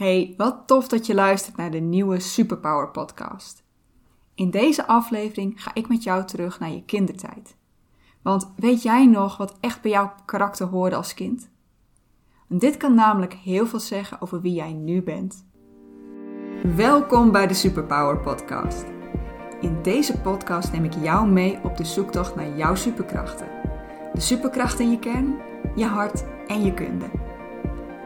Hey, wat tof dat je luistert naar de nieuwe Superpower podcast. In deze aflevering ga ik met jou terug naar je kindertijd. Want weet jij nog wat echt bij jouw karakter hoorde als kind? Dit kan namelijk heel veel zeggen over wie jij nu bent. Welkom bij de Superpower podcast. In deze podcast neem ik jou mee op de zoektocht naar jouw superkrachten. De superkrachten in je kern, je hart en je kunde.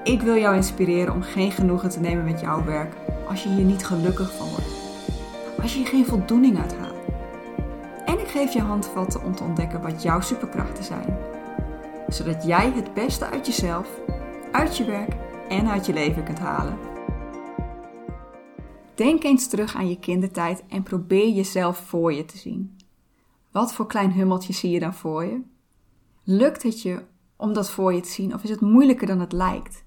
Ik wil jou inspireren om geen genoegen te nemen met jouw werk als je hier niet gelukkig van wordt. Als je hier geen voldoening uit haalt. En ik geef je handvatten om te ontdekken wat jouw superkrachten zijn. Zodat jij het beste uit jezelf, uit je werk en uit je leven kunt halen. Denk eens terug aan je kindertijd en probeer jezelf voor je te zien. Wat voor klein hummeltje zie je dan voor je? Lukt het je om dat voor je te zien of is het moeilijker dan het lijkt?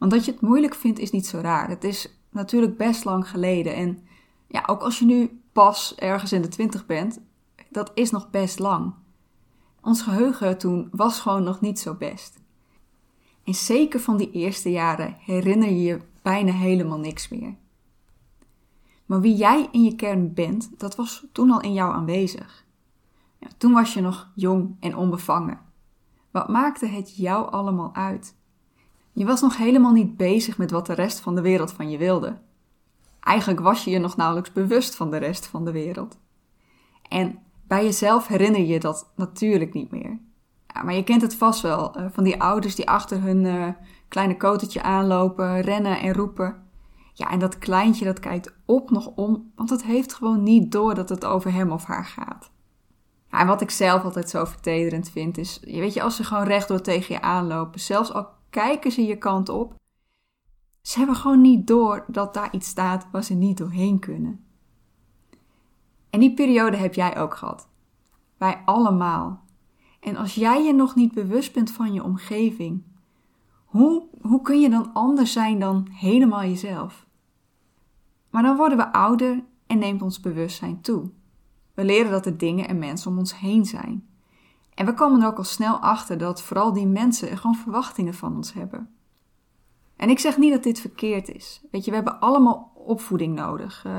Want dat je het moeilijk vindt is niet zo raar. Het is natuurlijk best lang geleden. En ja, ook als je nu pas ergens in de twintig bent, dat is nog best lang. Ons geheugen toen was gewoon nog niet zo best. En zeker van die eerste jaren herinner je je bijna helemaal niks meer. Maar wie jij in je kern bent, dat was toen al in jou aanwezig. Ja, toen was je nog jong en onbevangen. Wat maakte het jou allemaal uit? Je was nog helemaal niet bezig met wat de rest van de wereld van je wilde. Eigenlijk was je je nog nauwelijks bewust van de rest van de wereld. En bij jezelf herinner je dat natuurlijk niet meer. Ja, maar je kent het vast wel, uh, van die ouders die achter hun uh, kleine kotetje aanlopen, rennen en roepen. Ja, en dat kleintje dat kijkt op nog om, want het heeft gewoon niet door dat het over hem of haar gaat. Ja, en wat ik zelf altijd zo vertederend vind is, je weet je, als ze gewoon rechtdoor tegen je aanlopen, zelfs al kijken ze je kant op. Ze hebben gewoon niet door dat daar iets staat waar ze niet doorheen kunnen. En die periode heb jij ook gehad. Wij allemaal. En als jij je nog niet bewust bent van je omgeving, hoe, hoe kun je dan anders zijn dan helemaal jezelf? Maar dan worden we ouder en neemt ons bewustzijn toe. We leren dat er dingen en mensen om ons heen zijn. En we komen er ook al snel achter dat vooral die mensen gewoon verwachtingen van ons hebben. En ik zeg niet dat dit verkeerd is. Weet je, we hebben allemaal opvoeding nodig. Uh,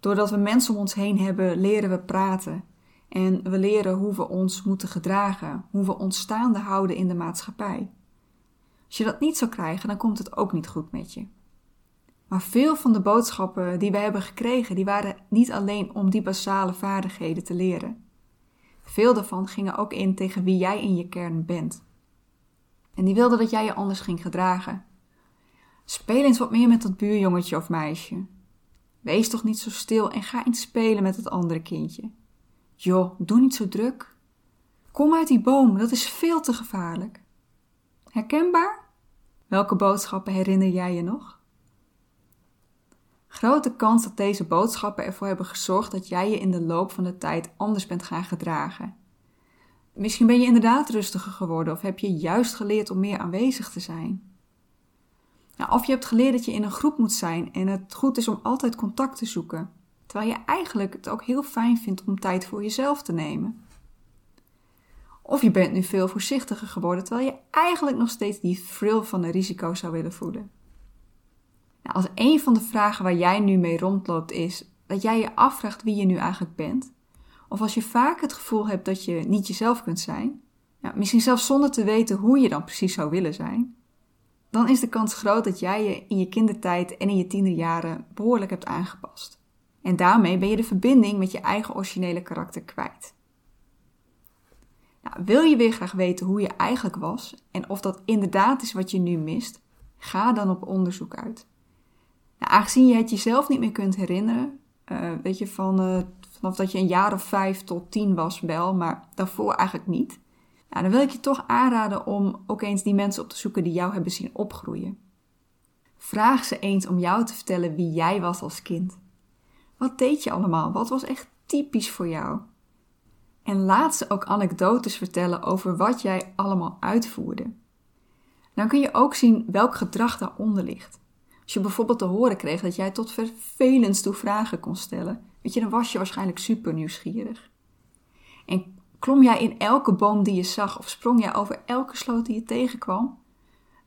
doordat we mensen om ons heen hebben, leren we praten. En we leren hoe we ons moeten gedragen, hoe we ons staande houden in de maatschappij. Als je dat niet zou krijgen, dan komt het ook niet goed met je. Maar veel van de boodschappen die we hebben gekregen, die waren niet alleen om die basale vaardigheden te leren. Veel daarvan gingen ook in tegen wie jij in je kern bent. En die wilden dat jij je anders ging gedragen. Speel eens wat meer met dat buurjongetje of meisje. Wees toch niet zo stil en ga eens spelen met het andere kindje. Joh, doe niet zo druk. Kom uit die boom, dat is veel te gevaarlijk. Herkenbaar? Welke boodschappen herinner jij je nog? Grote kans dat deze boodschappen ervoor hebben gezorgd dat jij je in de loop van de tijd anders bent gaan gedragen. Misschien ben je inderdaad rustiger geworden of heb je juist geleerd om meer aanwezig te zijn. Nou, of je hebt geleerd dat je in een groep moet zijn en het goed is om altijd contact te zoeken, terwijl je eigenlijk het ook heel fijn vindt om tijd voor jezelf te nemen. Of je bent nu veel voorzichtiger geworden terwijl je eigenlijk nog steeds die thrill van de risico zou willen voelen. Nou, als een van de vragen waar jij nu mee rondloopt is dat jij je afvraagt wie je nu eigenlijk bent, of als je vaak het gevoel hebt dat je niet jezelf kunt zijn, misschien zelfs zonder te weten hoe je dan precies zou willen zijn, dan is de kans groot dat jij je in je kindertijd en in je tienerjaren behoorlijk hebt aangepast. En daarmee ben je de verbinding met je eigen originele karakter kwijt. Nou, wil je weer graag weten hoe je eigenlijk was en of dat inderdaad is wat je nu mist? Ga dan op onderzoek uit. Nou, aangezien je het jezelf niet meer kunt herinneren, uh, weet je, van, uh, vanaf dat je een jaar of vijf tot tien was wel, maar daarvoor eigenlijk niet. Nou, dan wil ik je toch aanraden om ook eens die mensen op te zoeken die jou hebben zien opgroeien. Vraag ze eens om jou te vertellen wie jij was als kind. Wat deed je allemaal? Wat was echt typisch voor jou? En laat ze ook anekdotes vertellen over wat jij allemaal uitvoerde. Dan kun je ook zien welk gedrag daaronder ligt. Als je bijvoorbeeld te horen kreeg dat jij tot vervelens toe vragen kon stellen, weet je, dan was je waarschijnlijk super nieuwsgierig. En klom jij in elke boom die je zag of sprong jij over elke sloot die je tegenkwam?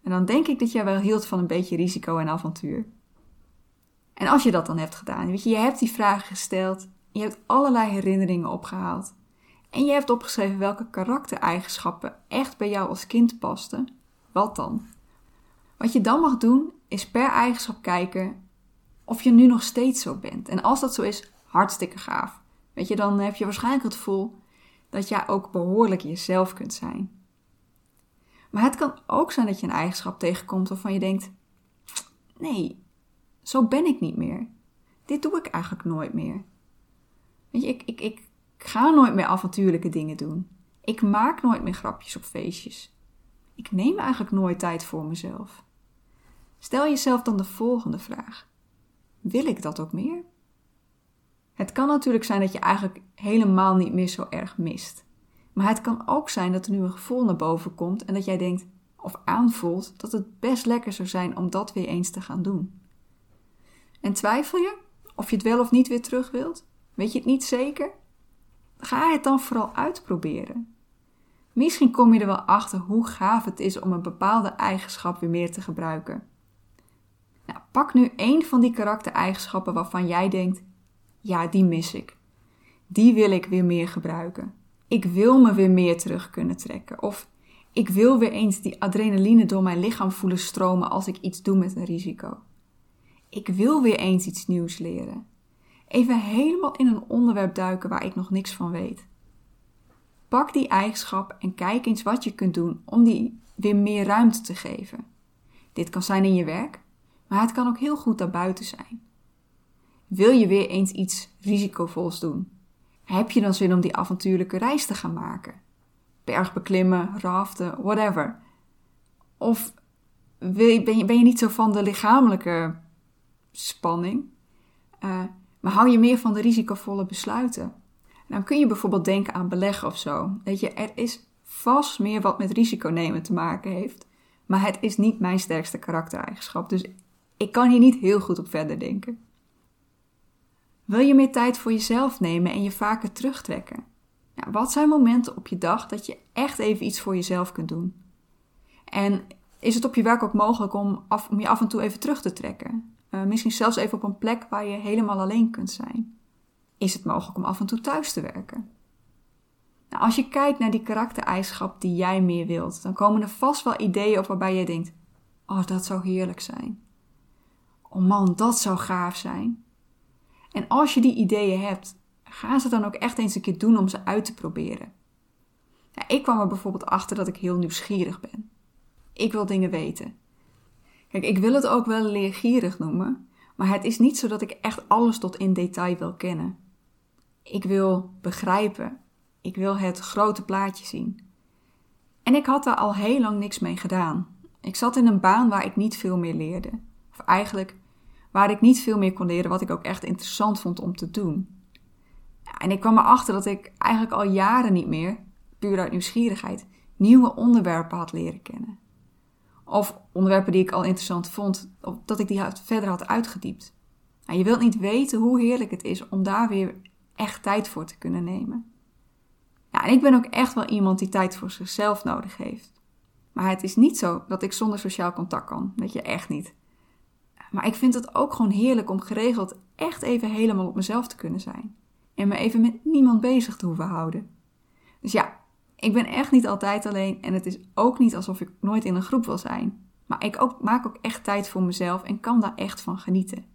En dan denk ik dat jij wel hield van een beetje risico en avontuur. En als je dat dan hebt gedaan, weet je, je hebt die vragen gesteld, je hebt allerlei herinneringen opgehaald. En je hebt opgeschreven welke karaktereigenschappen echt bij jou als kind pasten. Wat dan? Wat je dan mag doen, is per eigenschap kijken of je nu nog steeds zo bent. En als dat zo is, hartstikke gaaf. Weet je, dan heb je waarschijnlijk het gevoel dat jij ook behoorlijk jezelf kunt zijn. Maar het kan ook zijn dat je een eigenschap tegenkomt waarvan je denkt: nee, zo ben ik niet meer. Dit doe ik eigenlijk nooit meer. Weet je, ik, ik, ik ga nooit meer avontuurlijke dingen doen. Ik maak nooit meer grapjes op feestjes. Ik neem eigenlijk nooit tijd voor mezelf. Stel jezelf dan de volgende vraag: Wil ik dat ook meer? Het kan natuurlijk zijn dat je eigenlijk helemaal niet meer zo erg mist. Maar het kan ook zijn dat er nu een gevoel naar boven komt en dat jij denkt of aanvoelt dat het best lekker zou zijn om dat weer eens te gaan doen. En twijfel je of je het wel of niet weer terug wilt? Weet je het niet zeker? Ga het dan vooral uitproberen. Misschien kom je er wel achter hoe gaaf het is om een bepaalde eigenschap weer meer te gebruiken. Pak nu één van die karaktereigenschappen waarvan jij denkt: ja, die mis ik. Die wil ik weer meer gebruiken. Ik wil me weer meer terug kunnen trekken. Of ik wil weer eens die adrenaline door mijn lichaam voelen stromen als ik iets doe met een risico. Ik wil weer eens iets nieuws leren. Even helemaal in een onderwerp duiken waar ik nog niks van weet. Pak die eigenschap en kijk eens wat je kunt doen om die weer meer ruimte te geven. Dit kan zijn in je werk, maar het kan ook heel goed daarbuiten zijn. Wil je weer eens iets risicovols doen? Heb je dan zin om die avontuurlijke reis te gaan maken? Bergbeklimmen, raften, whatever. Of ben je, ben je niet zo van de lichamelijke spanning, uh, maar hou je meer van de risicovolle besluiten? Dan kun je bijvoorbeeld denken aan beleggen of zo. Weet je, er is vast meer wat met risico nemen te maken heeft, maar het is niet mijn sterkste karaktereigenschap, dus ik kan hier niet heel goed op verder denken. Wil je meer tijd voor jezelf nemen en je vaker terugtrekken? Wat zijn momenten op je dag dat je echt even iets voor jezelf kunt doen? En is het op je werk ook mogelijk om, om je af en toe even terug te trekken? Uh, misschien zelfs even op een plek waar je helemaal alleen kunt zijn. Is het mogelijk om af en toe thuis te werken? Nou, als je kijkt naar die karaktereigenschap die jij meer wilt, dan komen er vast wel ideeën op waarbij je denkt: Oh, dat zou heerlijk zijn. Oh man, dat zou gaaf zijn. En als je die ideeën hebt, ga ze dan ook echt eens een keer doen om ze uit te proberen. ik kwam er bijvoorbeeld achter dat ik heel nieuwsgierig ben. Ik wil dingen weten. Kijk, ik wil het ook wel leergierig noemen, maar het is niet zo dat ik echt alles tot in detail wil kennen. Ik wil begrijpen. Ik wil het grote plaatje zien. En ik had daar al heel lang niks mee gedaan. Ik zat in een baan waar ik niet veel meer leerde. Of eigenlijk waar ik niet veel meer kon leren wat ik ook echt interessant vond om te doen. En ik kwam erachter dat ik eigenlijk al jaren niet meer, puur uit nieuwsgierigheid, nieuwe onderwerpen had leren kennen. Of onderwerpen die ik al interessant vond, dat ik die verder had uitgediept. Nou, je wilt niet weten hoe heerlijk het is om daar weer echt tijd voor te kunnen nemen. En ik ben ook echt wel iemand die tijd voor zichzelf nodig heeft. Maar het is niet zo dat ik zonder sociaal contact kan. Dat je echt niet. Maar ik vind het ook gewoon heerlijk om geregeld echt even helemaal op mezelf te kunnen zijn. En me even met niemand bezig te hoeven houden. Dus ja, ik ben echt niet altijd alleen en het is ook niet alsof ik nooit in een groep wil zijn. Maar ik ook, maak ook echt tijd voor mezelf en kan daar echt van genieten.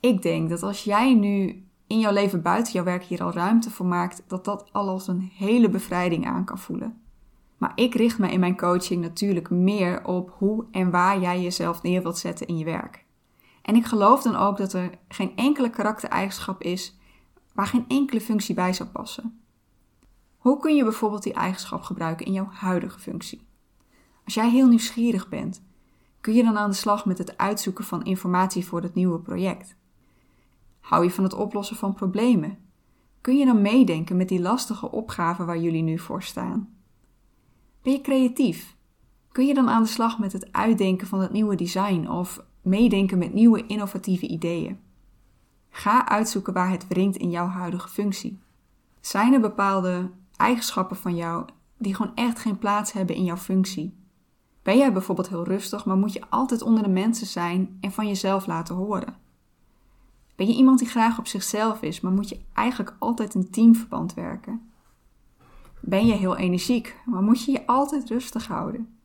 Ik denk dat als jij nu in jouw leven buiten jouw werk hier al ruimte voor maakt, dat dat al als een hele bevrijding aan kan voelen. Maar ik richt me in mijn coaching natuurlijk meer op hoe en waar jij jezelf neer wilt zetten in je werk. En ik geloof dan ook dat er geen enkele karaktereigenschap is waar geen enkele functie bij zou passen. Hoe kun je bijvoorbeeld die eigenschap gebruiken in jouw huidige functie? Als jij heel nieuwsgierig bent, kun je dan aan de slag met het uitzoeken van informatie voor het nieuwe project? Hou je van het oplossen van problemen? Kun je dan meedenken met die lastige opgaven waar jullie nu voor staan? Ben je creatief? Kun je dan aan de slag met het uitdenken van het nieuwe design of meedenken met nieuwe innovatieve ideeën? Ga uitzoeken waar het wringt in jouw huidige functie. Zijn er bepaalde eigenschappen van jou die gewoon echt geen plaats hebben in jouw functie? Ben jij bijvoorbeeld heel rustig, maar moet je altijd onder de mensen zijn en van jezelf laten horen? Ben je iemand die graag op zichzelf is, maar moet je eigenlijk altijd in teamverband werken? Ben je heel energiek, maar moet je je altijd rustig houden?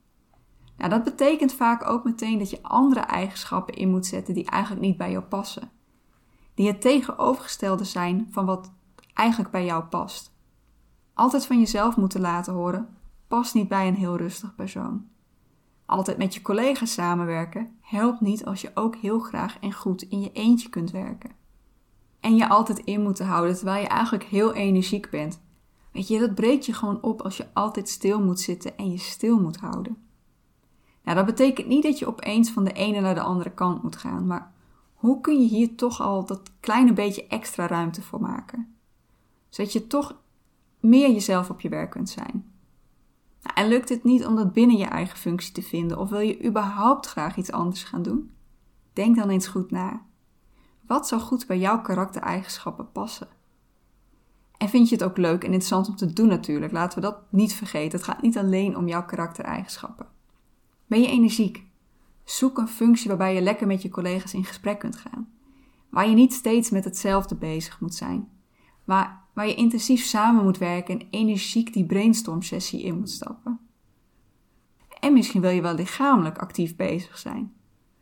Nou, dat betekent vaak ook meteen dat je andere eigenschappen in moet zetten die eigenlijk niet bij jou passen. Die het tegenovergestelde zijn van wat eigenlijk bij jou past. Altijd van jezelf moeten laten horen past niet bij een heel rustig persoon. Altijd met je collega's samenwerken helpt niet als je ook heel graag en goed in je eentje kunt werken. En je altijd in moeten houden terwijl je eigenlijk heel energiek bent. Weet je, dat breekt je gewoon op als je altijd stil moet zitten en je stil moet houden. Nou, dat betekent niet dat je opeens van de ene naar de andere kant moet gaan, maar hoe kun je hier toch al dat kleine beetje extra ruimte voor maken? Zodat je toch meer jezelf op je werk kunt zijn. Nou, en lukt het niet om dat binnen je eigen functie te vinden of wil je überhaupt graag iets anders gaan doen? Denk dan eens goed na. Wat zou goed bij jouw karaktereigenschappen passen? Vind je het ook leuk en interessant om te doen natuurlijk? Laten we dat niet vergeten. Het gaat niet alleen om jouw karaktereigenschappen. Ben je energiek? Zoek een functie waarbij je lekker met je collega's in gesprek kunt gaan. Waar je niet steeds met hetzelfde bezig moet zijn. Waar, waar je intensief samen moet werken en energiek die brainstorm sessie in moet stappen. En misschien wil je wel lichamelijk actief bezig zijn.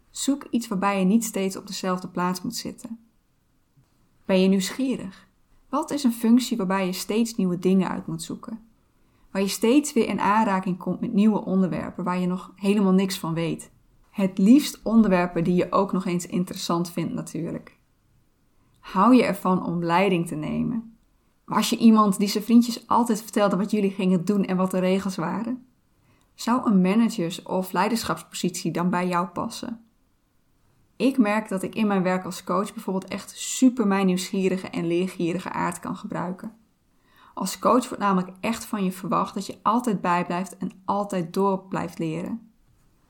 Zoek iets waarbij je niet steeds op dezelfde plaats moet zitten. Ben je nieuwsgierig? Wat is een functie waarbij je steeds nieuwe dingen uit moet zoeken? Waar je steeds weer in aanraking komt met nieuwe onderwerpen waar je nog helemaal niks van weet. Het liefst onderwerpen die je ook nog eens interessant vindt natuurlijk. Hou je ervan om leiding te nemen? Was je iemand die zijn vriendjes altijd vertelde wat jullie gingen doen en wat de regels waren? Zou een managers- of leiderschapspositie dan bij jou passen? Ik merk dat ik in mijn werk als coach bijvoorbeeld echt super mijn nieuwsgierige en leergierige aard kan gebruiken. Als coach wordt namelijk echt van je verwacht dat je altijd bijblijft en altijd door blijft leren.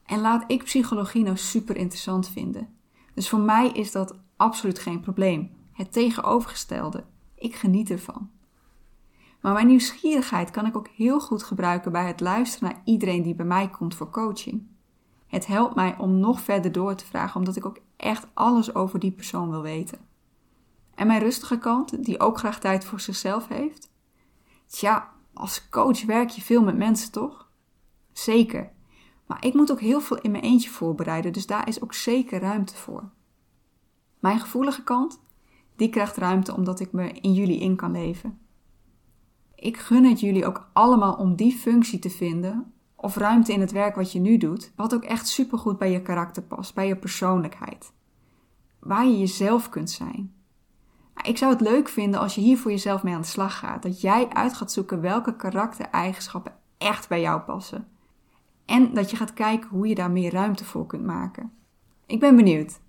En laat ik psychologie nou super interessant vinden. Dus voor mij is dat absoluut geen probleem. Het tegenovergestelde. Ik geniet ervan. Maar mijn nieuwsgierigheid kan ik ook heel goed gebruiken bij het luisteren naar iedereen die bij mij komt voor coaching. Het helpt mij om nog verder door te vragen, omdat ik ook echt alles over die persoon wil weten. En mijn rustige kant, die ook graag tijd voor zichzelf heeft. Tja, als coach werk je veel met mensen, toch? Zeker. Maar ik moet ook heel veel in mijn eentje voorbereiden, dus daar is ook zeker ruimte voor. Mijn gevoelige kant, die krijgt ruimte omdat ik me in jullie in kan leven. Ik gun het jullie ook allemaal om die functie te vinden of ruimte in het werk wat je nu doet, wat ook echt supergoed bij je karakter past, bij je persoonlijkheid. Waar je jezelf kunt zijn. Ik zou het leuk vinden als je hier voor jezelf mee aan de slag gaat. Dat jij uit gaat zoeken welke karaktereigenschappen echt bij jou passen. En dat je gaat kijken hoe je daar meer ruimte voor kunt maken. Ik ben benieuwd.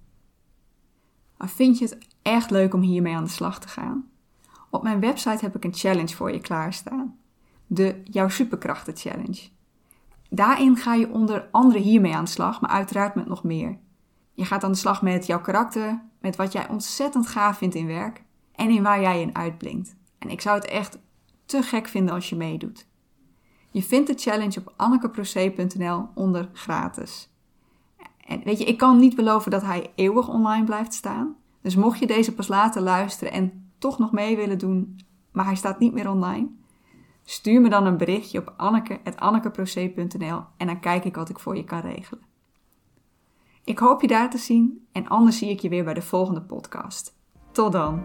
Vind je het echt leuk om hiermee aan de slag te gaan? Op mijn website heb ik een challenge voor je klaarstaan. De Jouw Superkrachten Challenge. Daarin ga je onder andere hiermee aan de slag, maar uiteraard met nog meer. Je gaat aan de slag met jouw karakter, met wat jij ontzettend gaaf vindt in werk en in waar jij in uitblinkt. En ik zou het echt te gek vinden als je meedoet. Je vindt de challenge op annekeproce.nl onder gratis. En weet je, ik kan niet beloven dat hij eeuwig online blijft staan. Dus mocht je deze pas later luisteren en toch nog mee willen doen, maar hij staat niet meer online, stuur me dan een berichtje op anneke.annekeproce.nl en dan kijk ik wat ik voor je kan regelen. Ik hoop je daar te zien en anders zie ik je weer bij de volgende podcast. Tot dan!